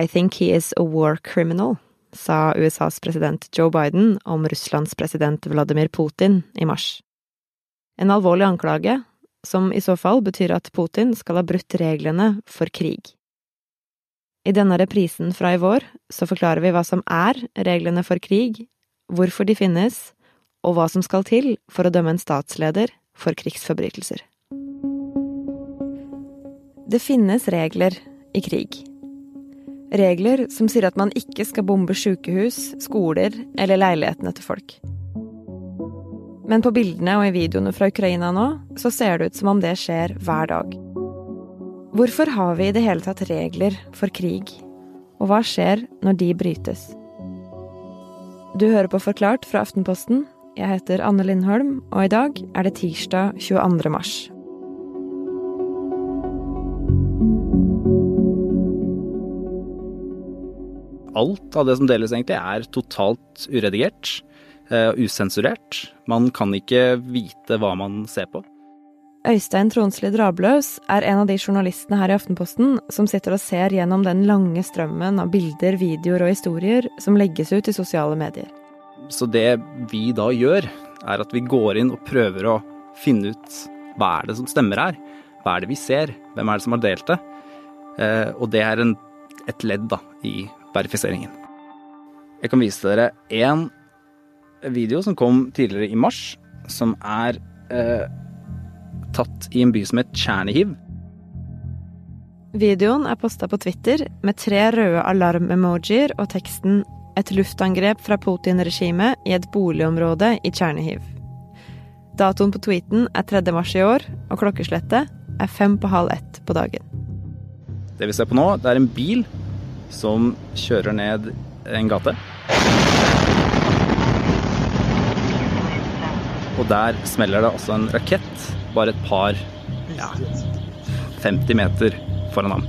I think he is a war criminal, sa USAs president Joe Biden om Russlands president Vladimir Putin i mars. En alvorlig anklage, som i så fall betyr at Putin skal ha brutt reglene for krig. I denne reprisen fra i vår så forklarer vi hva som er reglene for krig, hvorfor de finnes, og hva som skal til for å dømme en statsleder for krigsforbrytelser. Det finnes regler i krig. Regler som sier at man ikke skal bombe sykehus, skoler eller leilighetene til folk. Men på bildene og i videoene fra Ukraina nå, så ser det ut som om det skjer hver dag. Hvorfor har vi i det hele tatt regler for krig? Og hva skjer når de brytes? Du hører på Forklart fra Aftenposten. Jeg heter Anne Lindholm, og i dag er det tirsdag 22. mars. Alt av det som deles, egentlig, er totalt uredigert og uh, usensurert. Man kan ikke vite hva man ser på. Øystein Tronsli Drabløs er en av de journalistene her i Aftenposten som sitter og ser gjennom den lange strømmen av bilder, videoer og historier som legges ut i sosiale medier. Så det vi da gjør, er at vi går inn og prøver å finne ut hva er det som stemmer her? Hva er det vi ser? Hvem er det som har delt det? Uh, og det er en, et ledd da, i verifiseringen. Jeg kan vise dere en video som kom tidligere i mars, som er eh, tatt i en by som het Chernihiv. Videoen er posta på Twitter med tre røde alarm-emojier og teksten 'Et luftangrep fra Putin-regimet i et boligområde i Chernihiv'. Datoen på tweeten er 3. mars i år, og klokkeslettet er fem på halv ett på dagen. Det vi ser på nå, det er en bil som kjører ned en gate. Og der smeller det altså en rakett bare et par ja, 50 meter foran ham.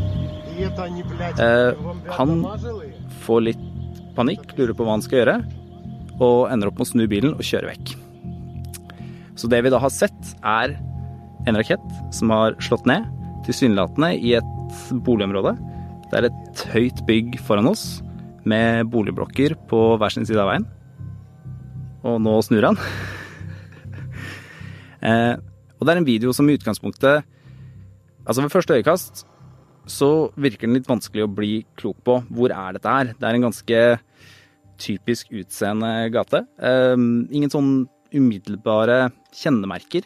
Eh, han får litt panikk, lurer på hva han skal gjøre, og ender opp med å snu bilen og kjøre vekk. Så det vi da har sett, er en rakett som har slått ned, tilsynelatende i et boligområde det er et høyt bygg foran oss med boligblokker på hver sin side av veien. Og nå snur han. eh, og det er en video som i utgangspunktet Altså ved første øyekast så virker den litt vanskelig å bli klok på. Hvor er dette her? Det er en ganske typisk utseende gate. Eh, ingen sånn umiddelbare kjennemerker.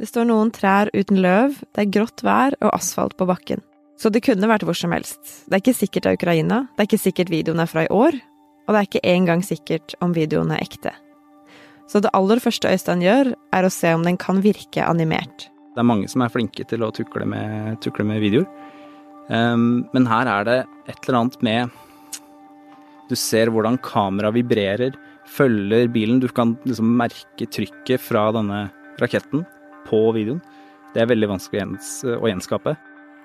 Det står noen trær uten løv, det er grått vær og asfalt på bakken. Så det kunne vært hvor som helst. Det er ikke sikkert det er Ukraina, det er ikke sikkert videoen er fra i år, og det er ikke engang sikkert om videoen er ekte. Så det aller første Øystein gjør, er å se om den kan virke animert. Det er mange som er flinke til å tukle med, tukle med videoer. Um, men her er det et eller annet med Du ser hvordan kameraet vibrerer, følger bilen. Du kan liksom merke trykket fra denne raketten på videoen. Det er veldig vanskelig å gjenskape.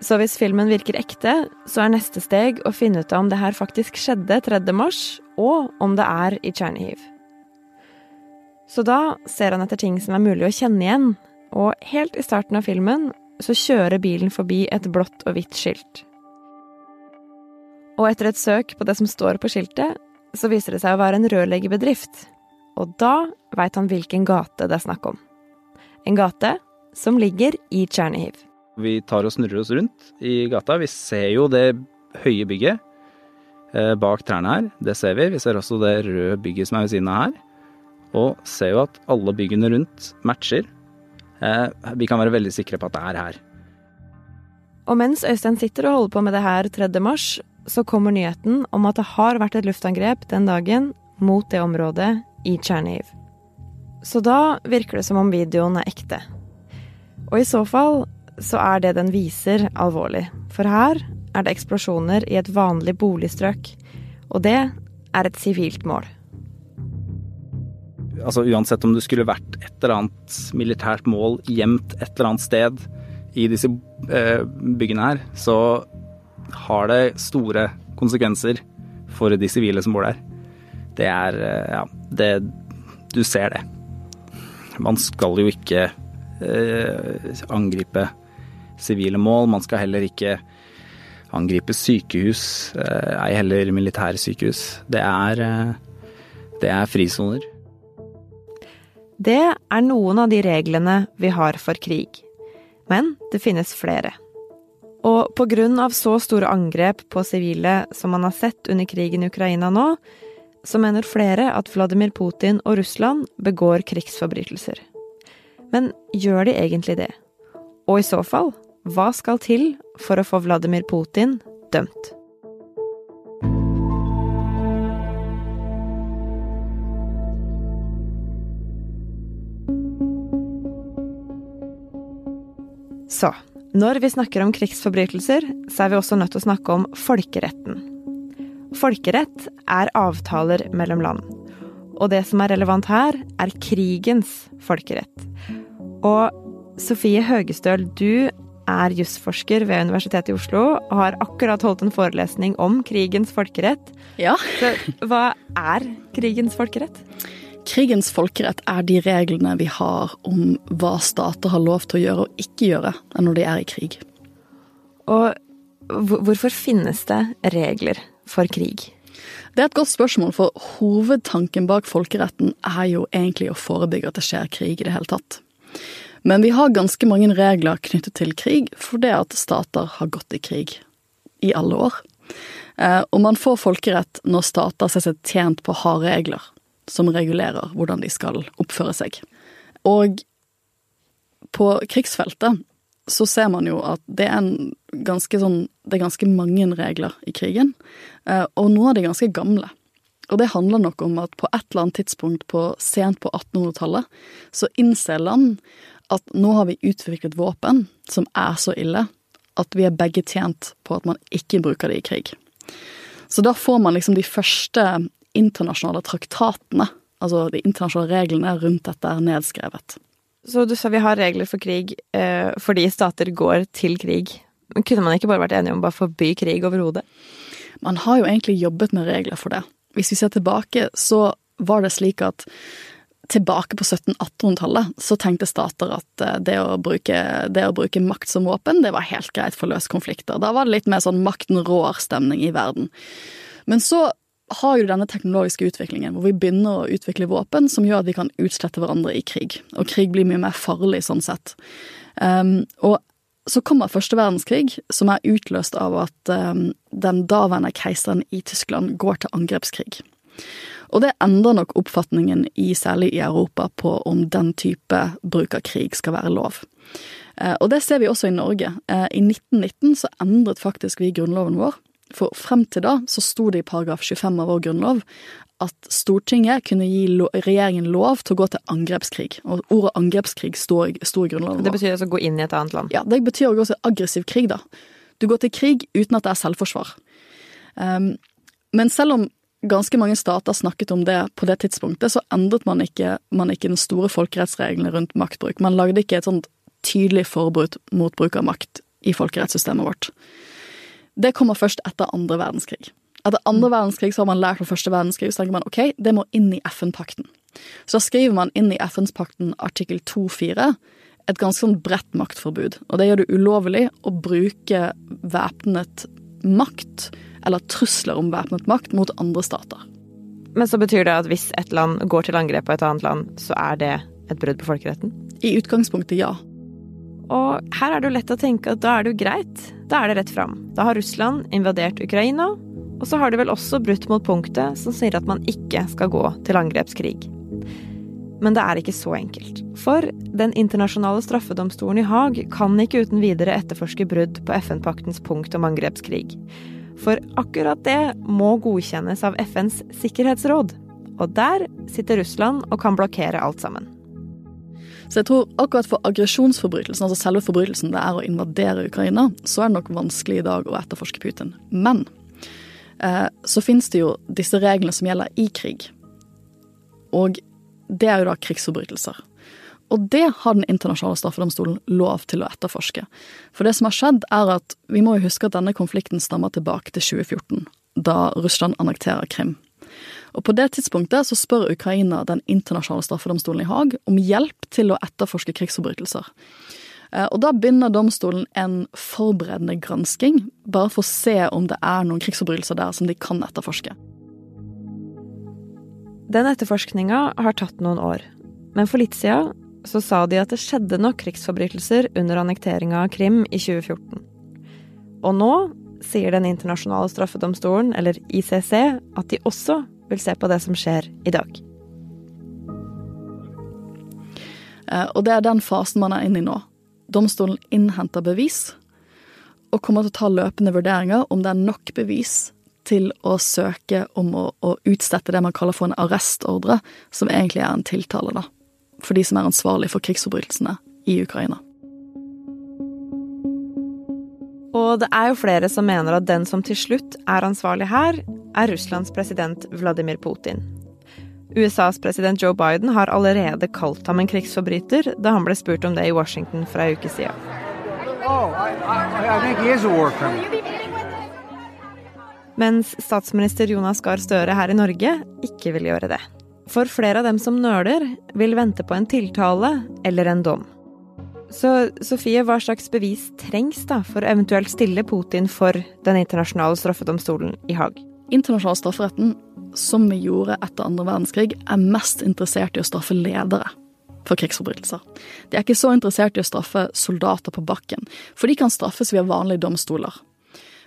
Så hvis filmen virker ekte, så er neste steg å finne ut om det her faktisk skjedde 3. mars, og om det er i Tsjernihiv. Så da ser han etter ting som er mulig å kjenne igjen, og helt i starten av filmen så kjører bilen forbi et blått og hvitt skilt. Og etter et søk på det som står på skiltet, så viser det seg å være en rørleggerbedrift. Og da veit han hvilken gate det er snakk om. En gate som ligger i Chernihiv. Vi tar og snurrer oss rundt i gata. Vi ser jo det høye bygget eh, bak trærne her. Det ser vi. Vi ser også det røde bygget som er ved siden av her. Og ser jo at alle byggene rundt matcher. Eh, vi kan være veldig sikre på at det er her. Og mens Øystein sitter og holder på med det her 3. mars, så kommer nyheten om at det har vært et luftangrep den dagen mot det området i Tsjernihiv. Så da virker det som om videoen er ekte. Og i så fall så er det den viser, alvorlig. For her er det eksplosjoner i et vanlig boligstrøk. Og det er et sivilt mål. Altså Uansett om det skulle vært et eller annet militært mål gjemt et eller annet sted i disse eh, byggene her, så har det store konsekvenser for de sivile som bor der. Det er eh, Ja, det Du ser det. Man skal jo ikke eh, angripe sivile mål. Man skal heller ikke angripe sykehus, ei heller militærsykehus. Det er, det er frisoner. Det er noen av de reglene vi har for krig. Men det finnes flere. Og av så store angrep på sivile som man har sett under krigen i Ukraina nå, så mener flere at Vladimir Putin og Russland begår krigsforbrytelser. Men gjør de egentlig det? Og i så fall, hva skal til for å få Vladimir Putin dømt? Så når vi snakker om krigsforbrytelser, så er vi også nødt til å snakke om folkeretten. Folkerett er avtaler mellom land. Og det som er relevant her, er krigens folkerett. Og Sofie Høgestøl, du er jusforsker ved Universitetet i Oslo og har akkurat holdt en forelesning om krigens folkerett. Ja. Så hva er krigens folkerett? Krigens folkerett er de reglene vi har om hva stater har lov til å gjøre og ikke gjøre når de er i krig. Og hvorfor finnes det regler for krig? Det er et godt spørsmål, for hovedtanken bak folkeretten er jo egentlig å forebygge at det skjer krig i det hele tatt. Men vi har ganske mange regler knyttet til krig fordi at stater har gått i krig i alle år. Eh, og man får folkerett når stater ser seg tjent på harde regler som regulerer hvordan de skal oppføre seg. Og på krigsfeltet så ser man jo at det er, ganske sånn, det er ganske mange regler i krigen, eh, og noen av de ganske gamle. Og det handler nok om at på et eller annet tidspunkt på sent på 1800-tallet så innser land at nå har vi utviklet våpen som er så ille at vi er begge tjent på at man ikke bruker det i krig. Så da får man liksom de første internasjonale traktatene, altså de internasjonale reglene rundt dette, er nedskrevet. Så du sa vi har regler for krig eh, fordi stater går til krig. Men kunne man ikke bare vært enige om å forby krig overhodet? Man har jo egentlig jobbet med regler for det. Hvis vi ser tilbake, så var det slik at tilbake på 1700-1800-tallet så tenkte stater at eh, det å, bruke, det å, bruke, makt som våpen, det var helt greit for å løse konflikter. Da var det litt mer sånn makten rår-stemning i verden. Men så har jo denne teknologiske utviklingen, hvor vi begynner å utvikle våpen som gjør at vi kan utslette hverandre i krig. Og krig blir mye mer farlig sånn sett. Um, og så kommer første verdenskrig, som er utløst av at um, den daværende keiseren i Tyskland går til angrepskrig. Og det endrer nok oppfatningen, i, særlig i Europa, på om den type bruk av krig skal være lov. Uh, og det ser vi også i Norge. Uh, I 1919 så endret faktisk vi grunnloven vår for frem til da så sto det i paragraf 25 av vår grunnlov at Stortinget kunne gi lo regjeringen lov til å gå til angrepskrig. Og ordet angrepskrig står, står i grunnloven. vår. Det betyr altså å gå inn i et annet land? Ja, det betyr å gå til aggressiv krig, da. Du går til krig uten at det er selvforsvar. Um, men selv om ganske mange stater snakket om det på det tidspunktet, så endret man ikke, man ikke den store folkerettsreglene rundt maktbruk. Man lagde ikke et sånt tydelig forbud mot bruk av makt i folkerettssystemet vårt. Det kommer først etter andre verdenskrig. Etter andre mm. verdenskrig så har man lært fra første verdenskrig, så tenker man ok, det må inn i FN-pakten. Så da skriver man inn i FN-pakten artikkel 2-4 et ganske sånn bredt maktforbud. Og det gjør det ulovlig å bruke væpnet makt, eller trusler om væpnet makt, mot andre stater. Men så betyr det at hvis et land går til angrep på et annet land, så er det et brudd på folkeretten? I utgangspunktet, ja. Og her er det jo lett å tenke at da er det jo greit. Da er det rett fram. Da har Russland invadert Ukraina, og så har de vel også brutt mot punktet som sier at man ikke skal gå til angrepskrig. Men det er ikke så enkelt. For Den internasjonale straffedomstolen i Haag kan ikke uten videre etterforske brudd på FN-paktens punkt om angrepskrig. For akkurat det må godkjennes av FNs sikkerhetsråd. Og der sitter Russland og kan blokkere alt sammen. Så jeg tror akkurat for aggresjonsforbrytelsen, altså selve forbrytelsen det er å invadere Ukraina, så er det nok vanskelig i dag å etterforske Putin. Men eh, så finnes det jo disse reglene som gjelder i krig. Og det er jo da krigsforbrytelser. Og det har Den internasjonale straffedomstolen lov til å etterforske. For det som har skjedd, er at vi må jo huske at denne konflikten stammer tilbake til 2014, da Russland annekterer Krim. Og på det tidspunktet så spør Ukraina den internasjonale straffedomstolen i Haag om hjelp til å etterforske krigsforbrytelser. Eh, og da begynner domstolen en forberedende gransking, bare for å se om det er noen krigsforbrytelser der som de kan etterforske. Den etterforskninga har tatt noen år, men for litt siden så sa de at det skjedde nok krigsforbrytelser under annekteringa av Krim i 2014. Og nå sier Den internasjonale straffedomstolen, eller ICC, at de også vil se på det som skjer i dag. Eh, og det er den fasen man er inne i nå. Domstolen innhenter bevis og kommer til å ta løpende vurderinger om det er nok bevis til å søke om å, å utstette det man kaller for en arrestordre, som egentlig er en tiltale, da, for de som er ansvarlig for krigsforbrytelsene i Ukraina. Og det er jo flere som mener at den som til slutt er ansvarlig her, er Russlands president Vladimir Putin. USAs president Joe Biden har allerede kalt ham en krigsforbryter da han ble spurt om det i Washington for ei uke siden. Oh, Mens statsminister Jonas Gahr Støre her i Norge ikke vil gjøre det. For flere av dem som nøler, vil vente på en tiltale eller en dom. Så Sofie, hva slags bevis trengs da for å eventuelt stille Putin for Den internasjonale straffedomstolen i Haag? Internasjonal strafferetten, som vi gjorde etter andre verdenskrig, er mest interessert i å straffe ledere for krigsforbrytelser. De er ikke så interessert i å straffe soldater på bakken, for de kan straffes via vanlige domstoler.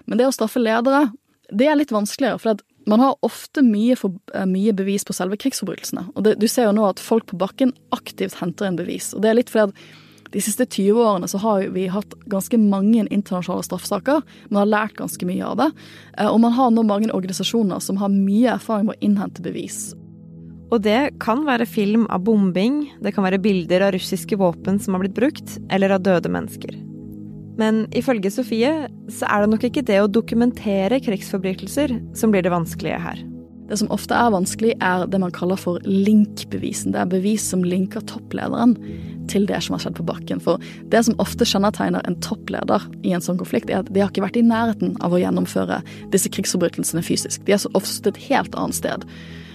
Men det å straffe ledere, det er litt vanskeligere, for man har ofte mye, for, eh, mye, bevis på selve krigsforbrytelsene. Og det, du ser jo nå at folk på bakken aktivt henter inn bevis. Og det er litt fordi at de siste 20 årene så har vi hatt ganske mange internasjonale straffesaker. Man har lært ganske mye av det. Eh, og man har nå mange organisasjoner som har mye erfaring med å innhente bevis. Og det kan være film av bombing, det kan være bilder av russiske våpen som har blitt brukt, eller av døde mennesker. Men ifølge Sofie så er det nok ikke det å dokumentere krigsforbrytelser som blir det vanskelige her. Det som ofte er vanskelig, er det man kaller for linkbevisen. Det er bevis som linker topplederen til det som har skjedd på bakken. For det som ofte kjennetegner en toppleder i en sånn konflikt, er at de har ikke vært i nærheten av å gjennomføre disse krigsforbrytelsene fysisk. De er så ofte et helt annet sted.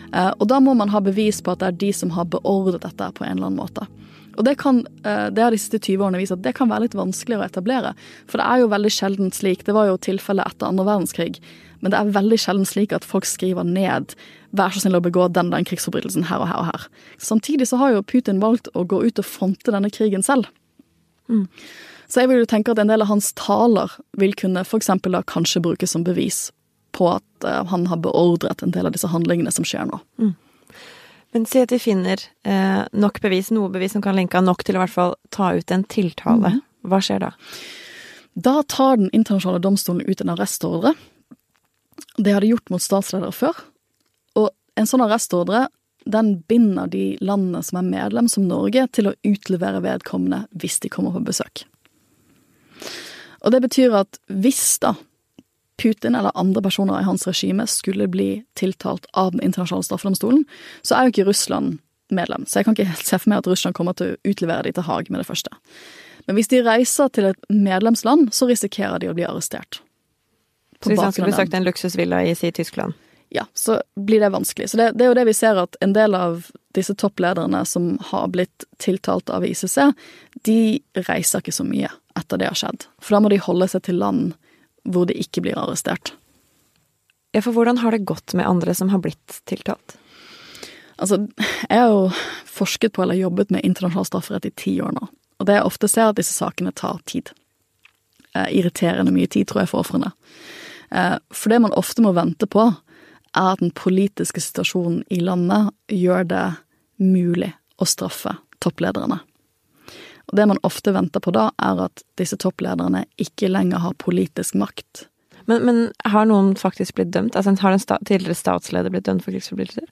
Eh, og da må man ha bevis på at det er de som har beordret dette på en eller annen måte. Og det, kan, eh, det har de siste 20 årene vist at det kan være litt vanskeligere å etablere. For det er jo veldig sjelden slik, det var jo tilfellet etter andre verdenskrig, men det er veldig sjelden slik at folk skriver ned 'vær så snill å begå den den krigsforbrytelsen her og her og her'. Samtidig så har jo Putin valgt å gå ut og fronte denne krigen selv. Mm. Så jeg vil jo tenke at en del av hans taler vil kunne f.eks. da kanskje brukes som bevis på at uh, han har beordret en del av disse handlingene som skjer nå. Mm. Men si at vi finner eh, nok bevis, noe bevis som kan linke nok til å i hvert fall ta ut en tiltale. Mm. Hva skjer da? Da tar Den internasjonale domstolen ut en arrestordre. Det har de gjort mot statsledere før. Og en sånn arrestordre den binder de landene som er medlem, som Norge, til å utlevere vedkommende hvis de kommer på besøk. Og det betyr at hvis da Putin eller andre personer i hans regime skulle bli tiltalt av Den internasjonale straffedomstolen, så er jo ikke Russland medlem. Så jeg kan ikke helt se for meg at Russland kommer til å utlevere de til Haag med det første. Men hvis de reiser til et medlemsland, så risikerer de å bli arrestert. Så hvis han skulle besøkt en luksusvilla i si Tyskland? Ja, så blir det vanskelig. Så det, det, er jo det vi ser at en del av disse topplederne som har blitt tiltalt av ICC, de reiser ikke så mye etter det har skjedd. For da må de holde seg til land hvor de ikke blir arrestert. Ja, for hvordan har det gått med andre som har blitt tiltalt? Altså, jeg har jo forsket på eller jobbet med internasjonal strafferett i ti år nå. Og det jeg ofte ser, er at disse sakene tar tid. Eh, irriterende mye tid, tror jeg, for ofrene. Eh, for det man ofte må vente på, er at den politiske situasjonen i landet gjør det mulig å straffe topplederne. Og det man ofte venter på da, er at disse topplederne ikke lenger har politisk makt. Men, men har noen faktisk blitt dømt? Altså Har en sta tidligere statsleder blitt dømt for krigsforbrytelser?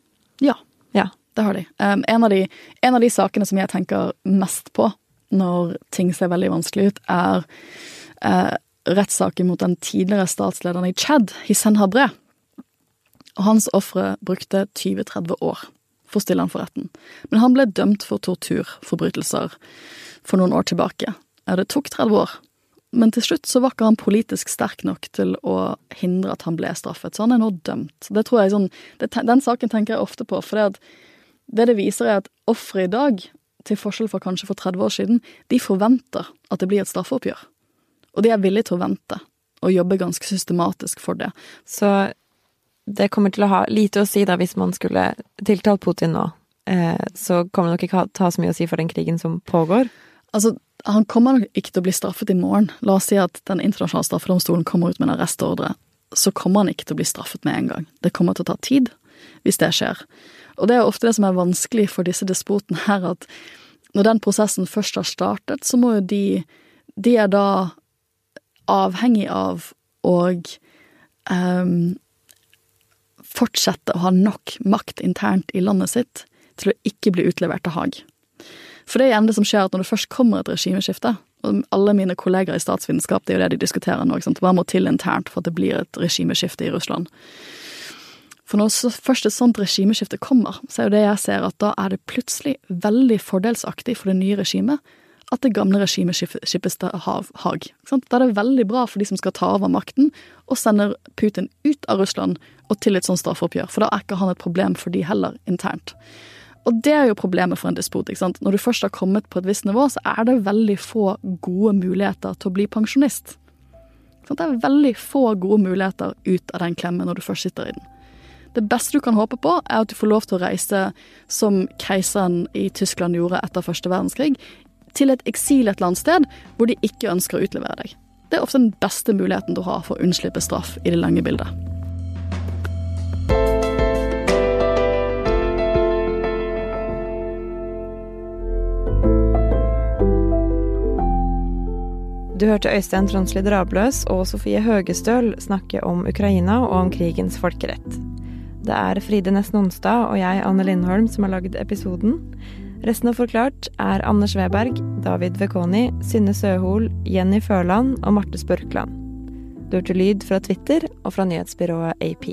Ja, ja, det har de. Um, en, av de. en av de sakene som jeg tenker mest på når ting ser veldig vanskelig ut, er uh, rettssaken mot den tidligere statslederen i Tsjad, Hissen Habre. Og hans ofre brukte 20-30 år for å stille han for retten. Men han ble dømt for torturforbrytelser for noen år tilbake. Ja, det tok 30 år. Men til slutt så var ikke han politisk sterk nok til å hindre at han ble straffet, så han er nå dømt. Det tror jeg sånn, det, Den saken tenker jeg ofte på, for det, det det viser, er at offeret i dag til forskjell fra kanskje for 30 år siden, de forventer at det blir et straffeoppgjør. Og de er villige til å vente, og jobbe ganske systematisk for det. Så det kommer til å ha lite å si da hvis man skulle tiltalt Putin nå. Eh, så kommer det nok ikke ta så mye å si for den krigen som pågår. Altså, han kommer nok ikke til å bli straffet i morgen. La oss si at den internasjonale straffedomstolen kommer ut med en arrestordre. Så kommer han ikke til å bli straffet med en gang. Det kommer til å ta tid hvis det skjer. Og det er ofte det som er vanskelig for disse despotene her, at når den prosessen først har startet, så må jo de De er da avhengig av å um, fortsette å ha nok makt internt i landet sitt til å ikke bli utlevert til Haag. For det er igjen det som skjer at når det først kommer et regimeskifte, og alle mine kolleger i statsvitenskap, det er jo det de diskuterer nå, hva må til internt for at det blir et regimeskifte i Russland? For når først et sånt regimeskifte kommer, så er jo det jeg ser at da er det plutselig veldig fordelsaktig for det nye regimet at det gamle regimet skippes til Haag. Da er det veldig bra for de som skal ta over makten, og sender Putin ut av Russland og til et sånt straffeoppgjør, for da er ikke han et problem for de heller, internt. Og det er jo problemet for en despot. ikke sant? Når du først har kommet på et visst nivå, så er det veldig få gode muligheter til å bli pensjonist. Det er veldig få gode muligheter ut av den klemmen når du først sitter i den. Det beste du kan håpe på, er at du får lov til å reise som keiseren i Tyskland gjorde etter første verdenskrig, til et eksil et eller hvor de ikke ønsker å utlevere deg. Det er ofte den beste muligheten du har for å unnslippe straff i det lange bildet. Du hørte Øystein Tronsli Drabløs og Sofie Høgestøl snakke om Ukraina og om krigens folkerett. Det er Fride Nesten Onsdag og jeg, Anne Lindholm, som har lagd episoden. Resten av Forklart er Anders Weberg, David Vekoni, Synne Søhol, Jenny Førland og Marte Spørkland. Du hørte lyd fra Twitter og fra nyhetsbyrået AP.